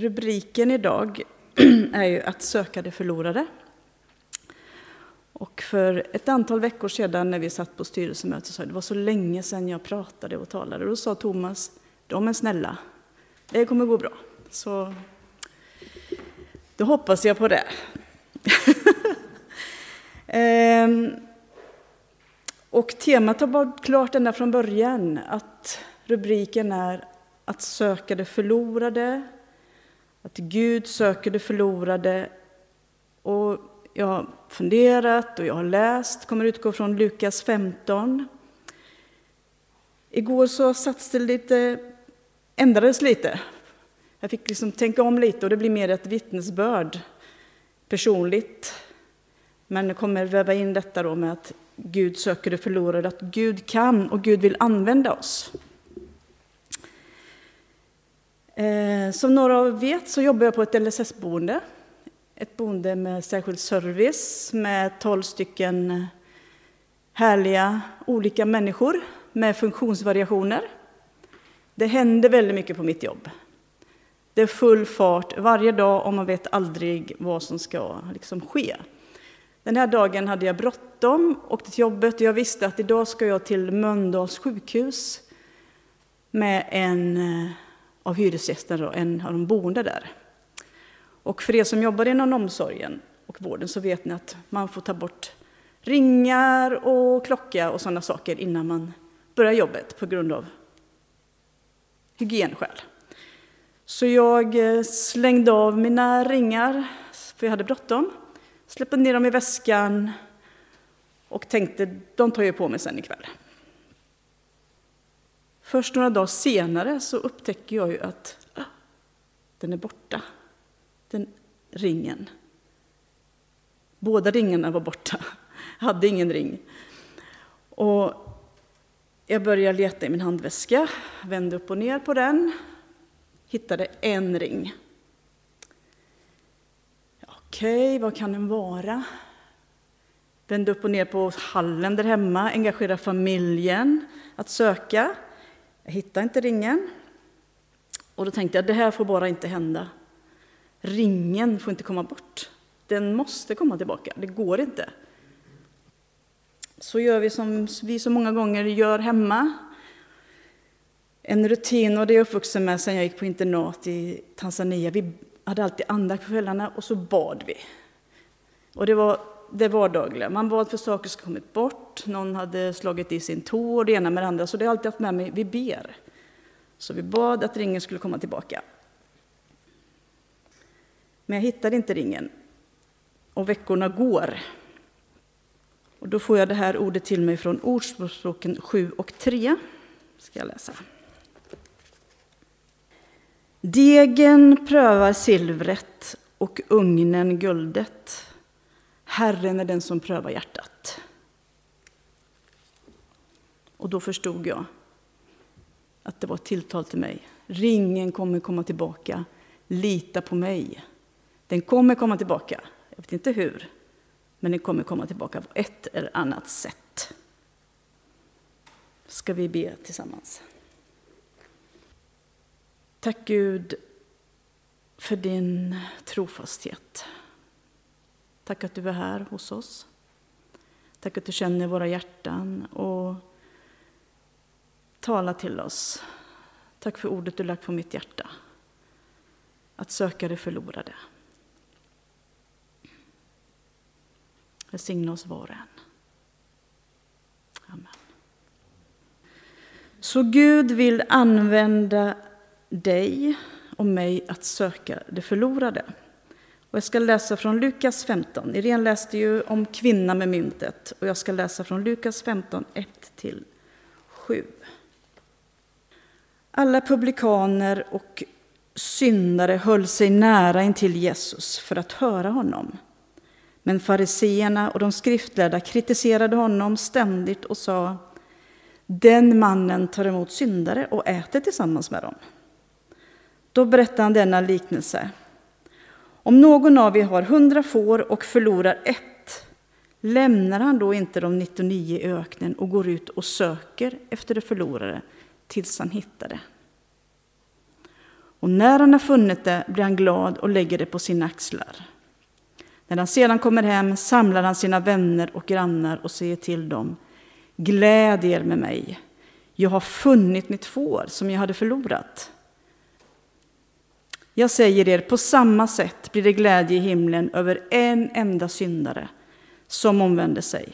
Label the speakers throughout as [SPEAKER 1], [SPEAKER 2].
[SPEAKER 1] Rubriken idag är ju att söka det förlorade. Och för ett antal veckor sedan när vi satt på styrelsemöte så det var så länge sedan jag pratade och talade. Då sa Thomas, de är snälla, det kommer gå bra. Så då hoppas jag på det. ehm, och temat har varit klart ända från början, att rubriken är att söka det förlorade, att Gud söker det förlorade. Och jag har funderat och jag har läst, kommer utgå från Lukas 15. Igår så sattes det lite, ändrades lite. Jag fick liksom tänka om lite och det blir mer ett vittnesbörd personligt. Men jag kommer väva in detta då med att Gud söker det förlorade, att Gud kan och Gud vill använda oss. Eh, som några av er vet så jobbar jag på ett LSS-boende. Ett boende med särskild service med 12 stycken härliga olika människor med funktionsvariationer. Det händer väldigt mycket på mitt jobb. Det är full fart varje dag och man vet aldrig vad som ska liksom ske. Den här dagen hade jag bråttom, åkte till jobbet och jag visste att idag ska jag till Mölndals sjukhus med en eh, av hyresgästerna, en av de boende där. Och för er som jobbar inom omsorgen och vården så vet ni att man får ta bort ringar och klocka och sådana saker innan man börjar jobbet på grund av hygienskäl. Så jag eh, slängde av mina ringar, för jag hade bråttom, släppte ner dem i väskan och tänkte de tar jag på mig sen ikväll. Först några dagar senare så upptäcker jag ju att ah, den är borta, den ringen. Båda ringarna var borta, jag hade ingen ring. Och jag börjar leta i min handväska, vände upp och ner på den, hittade en ring. Okej, vad kan den vara? Vände upp och ner på hallen där hemma, engagera familjen att söka. Jag hittade inte ringen. Och då tänkte jag, det här får bara inte hända. Ringen får inte komma bort. Den måste komma tillbaka, det går inte. Så gör vi som vi så många gånger gör hemma. En rutin, och det är jag uppvuxen med sedan jag gick på internat i Tanzania. Vi hade alltid andakt på kvällarna och så bad vi. Och det var det vardagliga. Man bad för saker som kommit bort, någon hade slagit i sin tå och det ena med det andra. Så det har jag alltid haft med mig, vi ber. Så vi bad att ringen skulle komma tillbaka. Men jag hittade inte ringen. Och veckorna går. Och då får jag det här ordet till mig från Ordspråksboken 7 och 3. Ska jag läsa. Degen prövar silvret och ugnen guldet. Herren är den som prövar hjärtat. Och då förstod jag att det var ett tilltal till mig. Ringen kommer komma tillbaka. Lita på mig. Den kommer komma tillbaka. Jag vet inte hur, men den kommer komma tillbaka på ett eller annat sätt. Ska vi be tillsammans? Tack Gud för din trofasthet. Tack att du är här hos oss. Tack att du känner våra hjärtan och Tala till oss. Tack för ordet du lagt på mitt hjärta. Att söka det förlorade. Välsigna oss var och en. Amen. Så Gud vill använda dig och mig att söka det förlorade. Och jag ska läsa från Lukas 15. Irene läste ju om kvinnan med myntet och jag ska läsa från Lukas 15, 1-7. Alla publikaner och syndare höll sig nära intill Jesus för att höra honom. Men fariseerna och de skriftlärda kritiserade honom ständigt och sa Den mannen tar emot syndare och äter tillsammans med dem. Då berättade han denna liknelse. Om någon av er har hundra får och förlorar ett, lämnar han då inte de 99 i öknen och går ut och söker efter det förlorade tills han hittar det? Och när han har funnit det blir han glad och lägger det på sina axlar. När han sedan kommer hem samlar han sina vänner och grannar och säger till dem Gläd er med mig, jag har funnit mitt får som jag hade förlorat. Jag säger er, på samma sätt blir det glädje i himlen över en enda syndare som omvänder sig.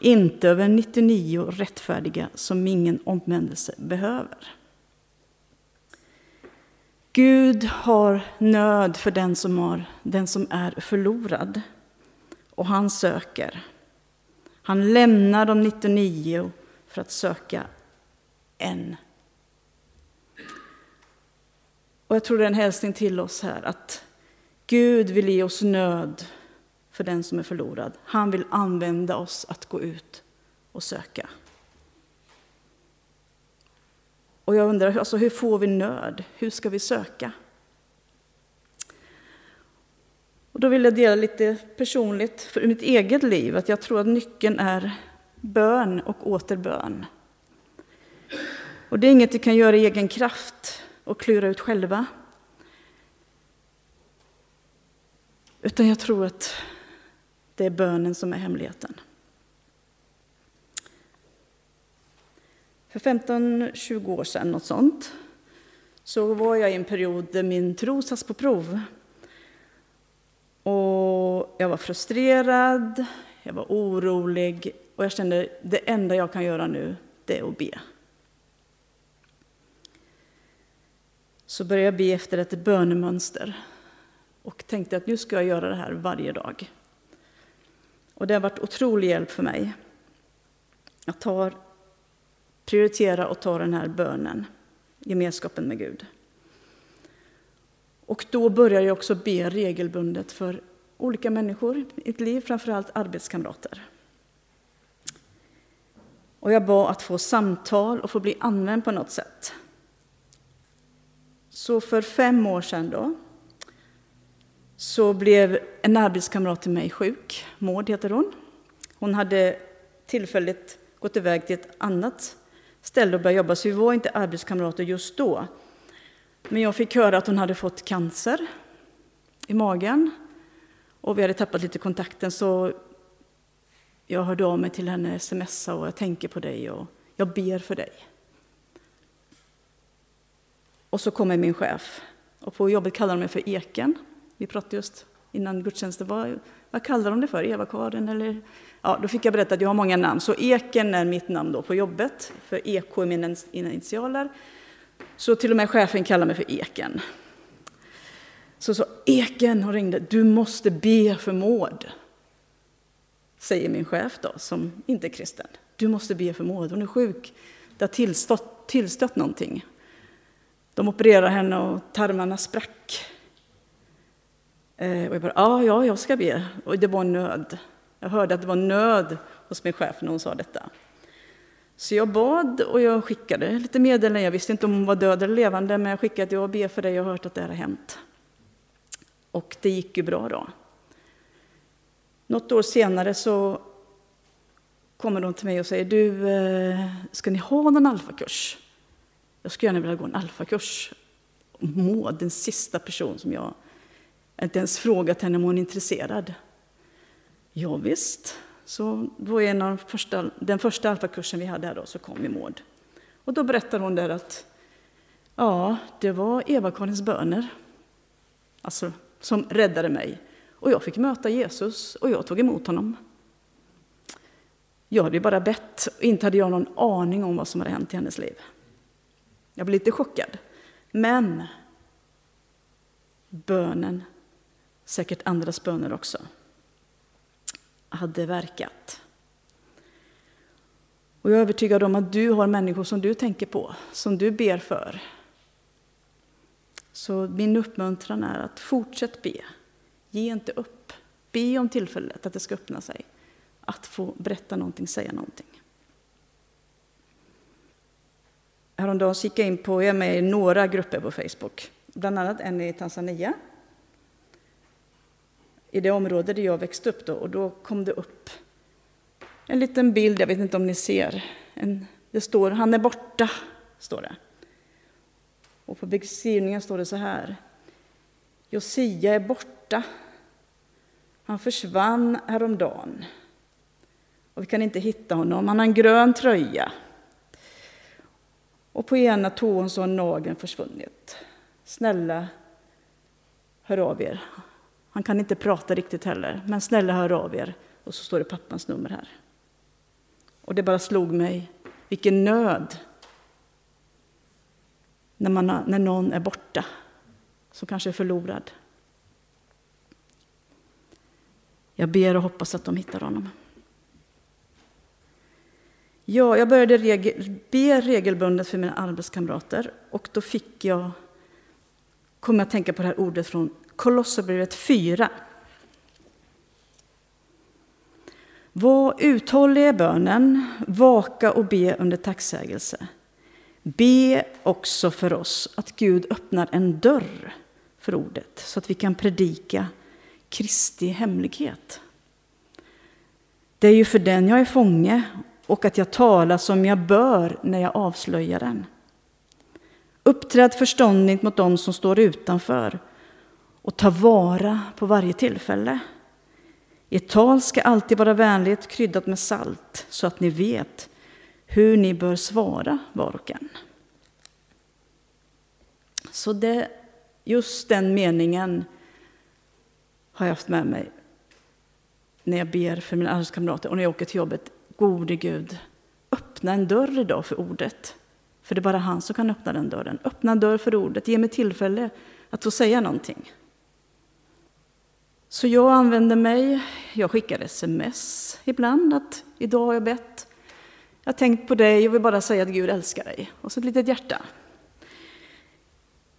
[SPEAKER 1] Inte över 99 rättfärdiga som ingen omvändelse behöver. Gud har nöd för den som, har, den som är förlorad, och han söker. Han lämnar de 99 för att söka en. Och jag tror det är en hälsning till oss här att Gud vill ge oss nöd för den som är förlorad. Han vill använda oss att gå ut och söka. Och jag undrar, alltså, hur får vi nöd? Hur ska vi söka? Och då vill jag dela lite personligt för mitt eget liv, att jag tror att nyckeln är bön och åter bön. Och det är inget vi kan göra i egen kraft och klura ut själva. Utan jag tror att det är bönen som är hemligheten. För 15-20 år sedan, något sånt, så var jag i en period där min tro sattes på prov. Och jag var frustrerad, jag var orolig och jag kände att det enda jag kan göra nu, det är att be. Så började jag be efter ett bönemönster och tänkte att nu ska jag göra det här varje dag. Och det har varit otrolig hjälp för mig. Jag tar, prioriterar och tar den här bönen, gemenskapen med Gud. Och då börjar jag också be regelbundet för olika människor i mitt liv, framförallt arbetskamrater. Och jag bad att få samtal och få bli använd på något sätt. Så för fem år sedan då, så blev en arbetskamrat till mig sjuk. Maud heter hon. Hon hade tillfälligt gått iväg till ett annat ställe och börjat jobba, så vi var inte arbetskamrater just då. Men jag fick höra att hon hade fått cancer i magen och vi hade tappat lite kontakten så jag hörde av mig till henne, smsa och jag tänker på dig och jag ber för dig. Och så kommer min chef och på jobbet kallar de mig för Eken. Vi pratade just innan gudstjänsten, vad, vad kallar de det för? Eva-Karin eller? Ja, då fick jag berätta att jag har många namn, så Eken är mitt namn då på jobbet, för EK är mina initialer. Så till och med chefen kallar mig för Eken. Så sa Eken och ringde, du måste be för Maud. Säger min chef då, som inte är kristen. Du måste be för Maud, hon är sjuk. Det har tillstött, tillstött någonting. De opererade henne och tarmarna sprack. Eh, och jag bara, ja, ja, jag ska be. Och det var nöd. Jag hörde att det var nöd hos min chef när hon sa detta. Så jag bad och jag skickade lite meddelanden. Jag visste inte om hon var död eller levande, men jag skickade att jag ber för dig, jag har hört att det här har hänt. Och det gick ju bra då. Något år senare så kommer de till mig och säger, du, eh, ska ni ha någon alfakurs? Jag skulle gärna vilja gå en alfakurs. Maud, den sista person som jag inte ens frågat henne om hon är intresserad. Ja, visst. Så då en av första, den första alfakursen vi hade här då, så kom ju Maud. Och då berättar hon där att ja, det var Eva-Karins böner alltså, som räddade mig. Och jag fick möta Jesus och jag tog emot honom. Jag hade ju bara bett och inte hade jag någon aning om vad som hade hänt i hennes liv. Jag blev lite chockad. Men bönen, säkert andras böner också, hade verkat. Och jag är övertygad om att du har människor som du tänker på, som du ber för. Så min uppmuntran är att fortsätt be. Ge inte upp. Be om tillfället att det ska öppna sig. Att få berätta någonting, säga någonting. Häromdagen gick jag in på, jag är med i några grupper på Facebook, bland annat en i Tanzania. I det område där jag växte upp då, och då kom det upp en liten bild, jag vet inte om ni ser. En, det står ”Han är borta”, står det. Och på beskrivningen står det så här. Josia är borta. Han försvann häromdagen. Och vi kan inte hitta honom. Han har en grön tröja. Och på ena tån så har nageln försvunnit. Snälla, hör av er. Han kan inte prata riktigt heller, men snälla hör av er. Och så står det pappans nummer här. Och det bara slog mig, vilken nöd när, man, när någon är borta, som kanske är förlorad. Jag ber och hoppas att de hittar honom. Ja, jag började regel, be regelbundet för mina arbetskamrater och då fick jag, kom jag att tänka på det här ordet från Kolosserbrevet 4. Var uthålliga i bönen, vaka och be under tacksägelse. Be också för oss att Gud öppnar en dörr för ordet så att vi kan predika Kristi hemlighet. Det är ju för den jag är fånge och att jag talar som jag bör när jag avslöjar den. Uppträd förståndigt mot dem som står utanför och ta vara på varje tillfälle. Ert tal ska alltid vara vänligt, kryddat med salt, så att ni vet hur ni bör svara var och en. Så det, just den meningen har jag haft med mig när jag ber för mina arbetskamrater och när jag åker till jobbet. Gode Gud, öppna en dörr idag för ordet. För det är bara han som kan öppna den dörren. Öppna en dörr för ordet, ge mig tillfälle att få säga någonting. Så jag använder mig, jag skickar sms ibland att idag har jag bett. Jag har tänkt på dig och vill bara säga att Gud älskar dig. Och så ett litet hjärta.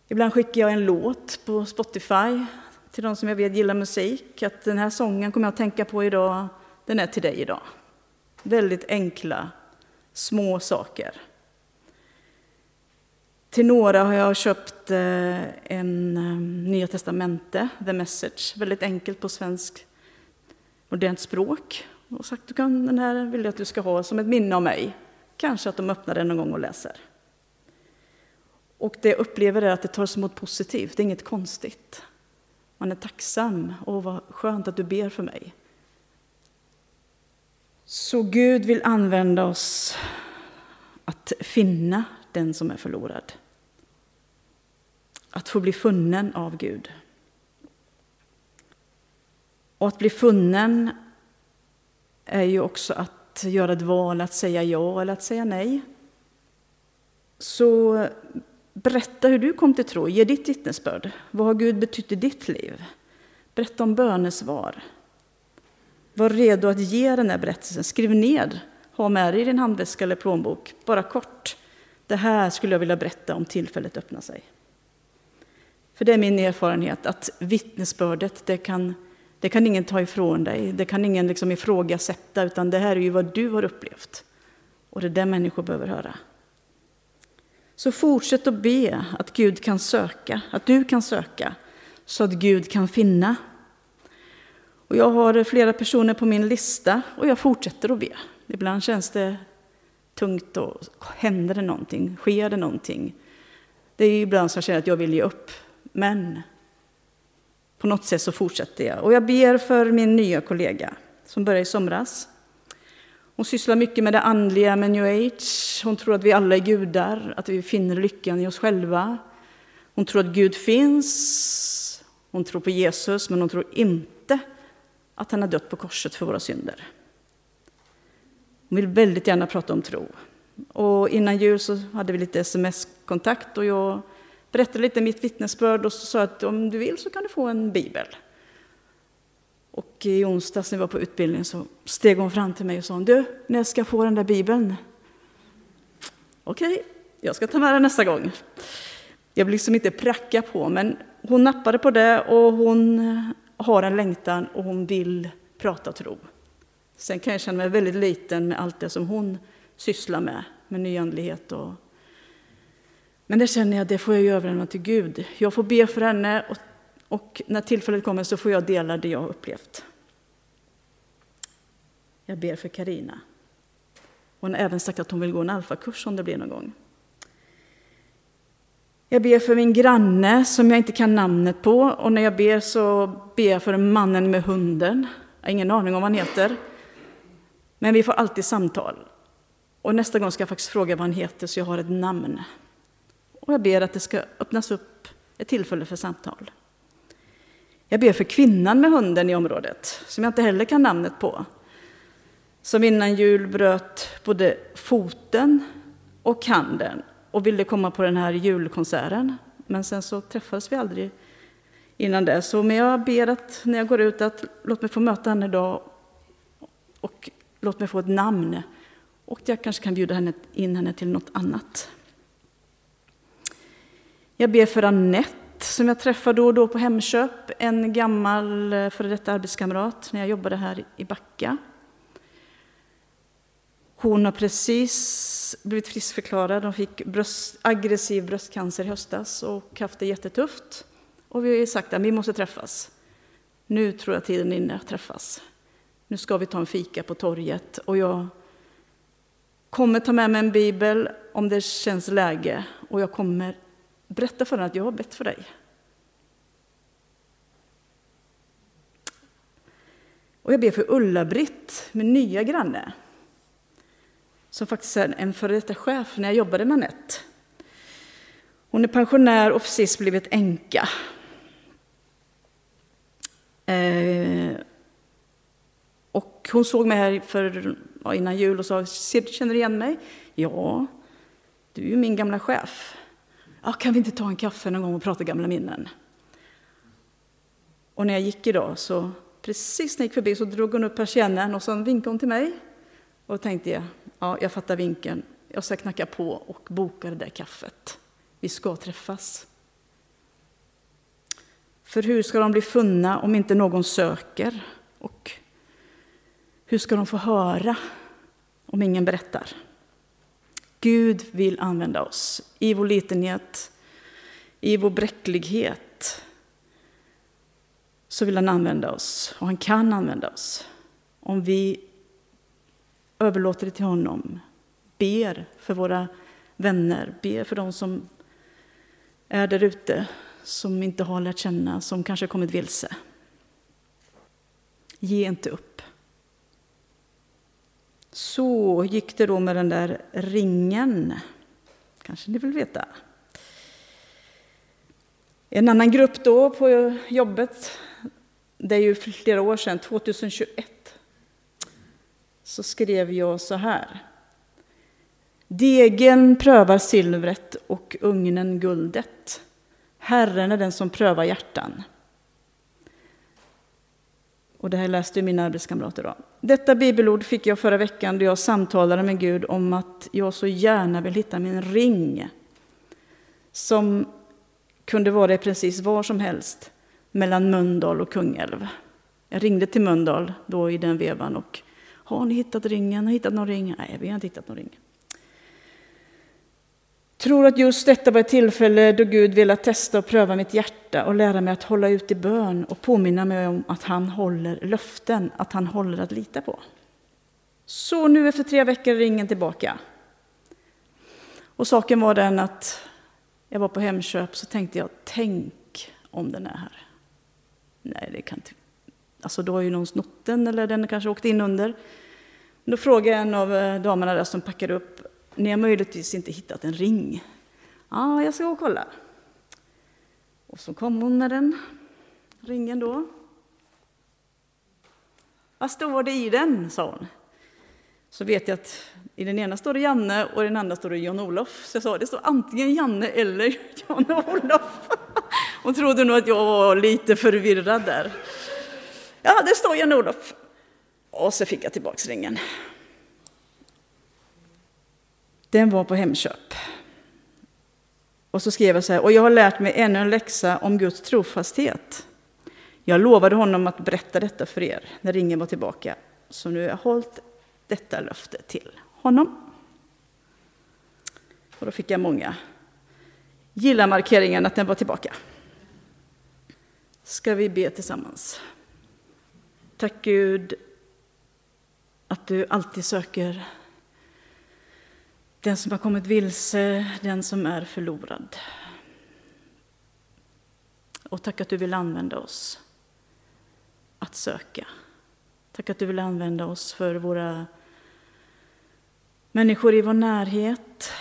[SPEAKER 1] Ibland skickar jag en låt på Spotify till de som jag vet gillar musik. Att den här sången kommer jag att tänka på idag, den är till dig idag. Väldigt enkla, små saker. Till några har jag köpt eh, en eh, Nya Testamente, The Message, väldigt enkelt på svensk modernt språk. Och sagt du kan, den här vill jag att du ska ha som ett minne av mig. Kanske att de öppnar den någon gång och läser. Och det jag upplever är att det tas emot positivt, det är inget konstigt. Man är tacksam. och vad skönt att du ber för mig. Så Gud vill använda oss att finna den som är förlorad. Att få bli funnen av Gud. Och att bli funnen är ju också att göra ett val, att säga ja eller att säga nej. Så berätta hur du kom till tro, ge ditt vittnesbörd. Vad har Gud betytt i ditt liv? Berätta om bönesvar. Var redo att ge den här berättelsen. Skriv ned, ha med dig i din handväska eller plånbok, bara kort. Det här skulle jag vilja berätta om tillfället öppnar sig. För det är min erfarenhet att vittnesbördet, det kan, det kan ingen ta ifrån dig. Det kan ingen liksom ifrågasätta, utan det här är ju vad du har upplevt. Och det är det människor behöver höra. Så fortsätt att be att Gud kan söka, att du kan söka, så att Gud kan finna. Och jag har flera personer på min lista och jag fortsätter att be. Ibland känns det tungt och händer det någonting, sker det någonting. Det är ibland som jag känner att jag vill ge upp, men på något sätt så fortsätter jag. Och jag ber för min nya kollega som började i somras. Hon sysslar mycket med det andliga, med new age. Hon tror att vi alla är gudar, att vi finner lyckan i oss själva. Hon tror att Gud finns. Hon tror på Jesus, men hon tror inte att han har dött på korset för våra synder. Hon vill väldigt gärna prata om tro. Och innan jul så hade vi lite sms-kontakt och jag berättade lite mitt vittnesbörd och så sa att om du vill så kan du få en bibel. Och i onsdags när vi var på utbildning så steg hon fram till mig och sa du, när ska jag få den där bibeln? Okej, okay, jag ska ta med den nästa gång. Jag vill liksom inte pracka på, men hon nappade på det och hon har en längtan och hon vill prata tro. Sen kan jag känna mig väldigt liten med allt det som hon sysslar med, med nyandlighet och men det känner jag, det får jag ju överlämna till Gud. Jag får be för henne och och när tillfället kommer så får jag dela det jag har upplevt. Jag ber för Karina. Hon har även sagt att hon vill gå en alfakurs om det blir någon gång. Jag ber för min granne som jag inte kan namnet på och när jag ber så ber jag för mannen med hunden. Jag har ingen aning om vad han heter. Men vi får alltid samtal. Och nästa gång ska jag faktiskt fråga vad han heter så jag har ett namn. Och jag ber att det ska öppnas upp ett tillfälle för samtal. Jag ber för kvinnan med hunden i området, som jag inte heller kan namnet på. Som innan jul bröt både foten och handen och ville komma på den här julkonserten. Men sen så träffades vi aldrig innan det. Så men jag ber att när jag går ut att låt mig få möta henne idag och låt mig få ett namn. Och jag kanske kan bjuda henne, in henne till något annat. Jag ber för Annette som jag träffar då och då på Hemköp, en gammal eh, före detta arbetskamrat när jag jobbade här i Backa. Hon har precis blivit friskförklarad. Hon fick bröst, aggressiv bröstcancer i höstas och haft det jättetufft. Och vi har sagt att vi måste träffas. Nu tror jag tiden är inne att träffas. Nu ska vi ta en fika på torget och jag kommer ta med mig en bibel om det känns läge och jag kommer berätta för henne att jag har bett för dig. Och jag ber för Ulla-Britt, min nya granne, som faktiskt är en före detta chef när jag jobbade med Anette. Hon är pensionär och precis blivit änka. Eh, hon såg mig här för, ja, innan jul och sa, känner du igen mig? Ja, du är ju min gamla chef. Ja, kan vi inte ta en kaffe någon gång och prata gamla minnen? Och när jag gick idag så precis när jag gick förbi så drog hon upp persiennen och så vinkade hon till mig. Och då tänkte jag, ja, jag fattar vinken. Jag ska knacka på och boka det där kaffet. Vi ska träffas. För hur ska de bli funna om inte någon söker? Och hur ska de få höra om ingen berättar? Gud vill använda oss i vår litenhet, i vår bräcklighet. Så vill han använda oss, och han kan använda oss. Om vi överlåter det till honom, ber för våra vänner, ber för de som är där ute, som inte har lärt känna, som kanske kommit vilse. Ge inte upp. Så gick det då med den där ringen. Kanske ni vill veta. En annan grupp då på jobbet, det är ju flera år sedan, 2021, så skrev jag så här. Degen prövar silvret och ugnen guldet. Herren är den som prövar hjärtan. Och det här läste mina arbetskamrater då. Detta bibelord fick jag förra veckan då jag samtalade med Gud om att jag så gärna vill hitta min ring. Som kunde vara precis var som helst mellan Mölndal och Kungälv. Jag ringde till Mölndal då i den vevan och har ni hittat ringen? Har ni hittat någon ring? Nej, vi har inte hittat någon ring tror att just detta var ett tillfälle då Gud ville testa och pröva mitt hjärta och lära mig att hålla ut i bön och påminna mig om att han håller löften, att han håller att lita på. Så nu efter tre veckor är ringen tillbaka. Och saken var den att jag var på Hemköp så tänkte jag, tänk om den är här. Nej, det kan inte... Alltså då har ju någon snott den eller den kanske åkt in under. Då frågade en av eh, damerna där som packade upp, ni har möjligtvis inte hittat en ring. Ja, jag ska gå och kolla. Och så kom hon med den ringen då. Vad står det i den? sa hon. Så vet jag att i den ena står det Janne och i den andra står det Jan-Olof. Så jag sa det står antingen Janne eller Jan-Olof. Hon trodde nog att jag var lite förvirrad där. Ja, det står Jan-Olof. Och så fick jag tillbaks ringen. Den var på Hemköp. Och så skrev jag så här, och jag har lärt mig ännu en läxa om Guds trofasthet. Jag lovade honom att berätta detta för er när ringen var tillbaka, så nu har jag hållit detta löfte till honom. Och då fick jag många gilla-markeringen att den var tillbaka. Ska vi be tillsammans? Tack Gud att du alltid söker den som har kommit vilse, den som är förlorad. Och tack att du vill använda oss att söka. Tack att du vill använda oss för våra människor i vår närhet,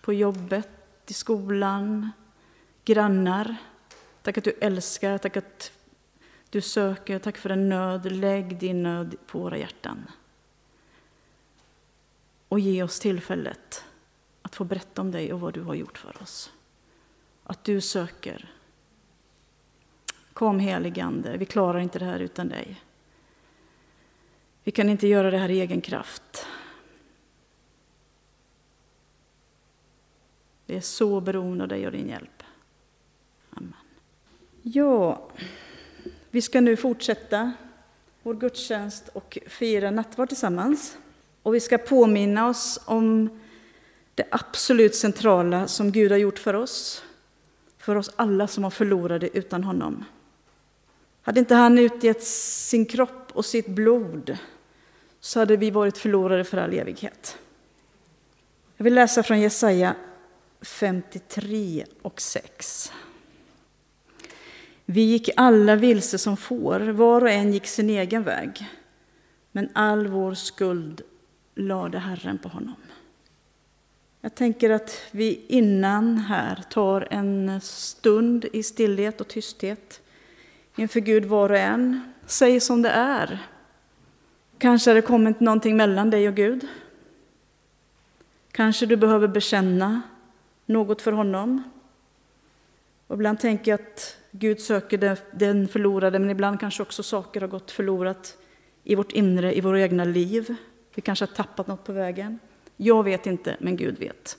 [SPEAKER 1] på jobbet, i skolan, grannar. Tack att du älskar, tack att du söker, tack för en nöd. Lägg din nöd på våra hjärtan. Och ge oss tillfället att få berätta om dig och vad du har gjort för oss. Att du söker. Kom heligande, vi klarar inte det här utan dig. Vi kan inte göra det här i egen kraft. Vi är så beroende av dig och din hjälp. Amen. Ja, vi ska nu fortsätta vår gudstjänst och fira nattvard tillsammans. Och vi ska påminna oss om det absolut centrala som Gud har gjort för oss. För oss alla som har förlorade utan honom. Hade inte han utgett sin kropp och sitt blod så hade vi varit förlorade för all evighet. Jag vill läsa från Jesaja 53 och 6. Vi gick alla vilse som får, var och en gick sin egen väg. Men all vår skuld lade Herren på honom. Jag tänker att vi innan här tar en stund i stillhet och tysthet inför Gud var och en. Säg som det är. Kanske har det kommit någonting mellan dig och Gud. Kanske du behöver bekänna något för honom. Och ibland tänker jag att Gud söker den förlorade, men ibland kanske också saker har gått förlorat i vårt inre, i våra egna liv. Vi kanske har tappat något på vägen. Jag vet inte, men Gud vet.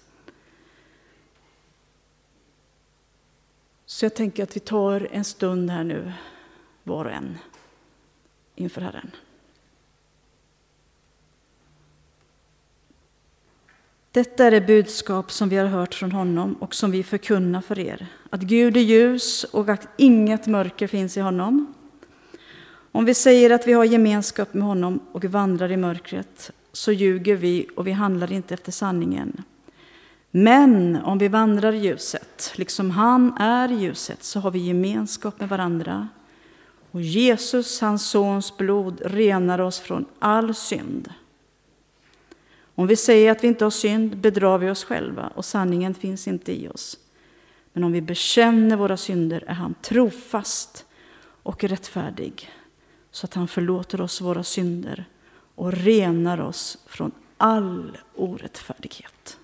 [SPEAKER 1] Så jag tänker att vi tar en stund här nu, var och en, inför Herren. Detta är det budskap som vi har hört från honom och som vi förkunnar för er. Att Gud är ljus och att inget mörker finns i honom. Om vi säger att vi har gemenskap med honom och vandrar i mörkret så ljuger vi och vi handlar inte efter sanningen. Men om vi vandrar i ljuset, liksom han är i ljuset, så har vi gemenskap med varandra. Och Jesus, hans sons blod, renar oss från all synd. Om vi säger att vi inte har synd bedrar vi oss själva och sanningen finns inte i oss. Men om vi bekänner våra synder är han trofast och rättfärdig så att han förlåter oss våra synder och renar oss från all orättfärdighet.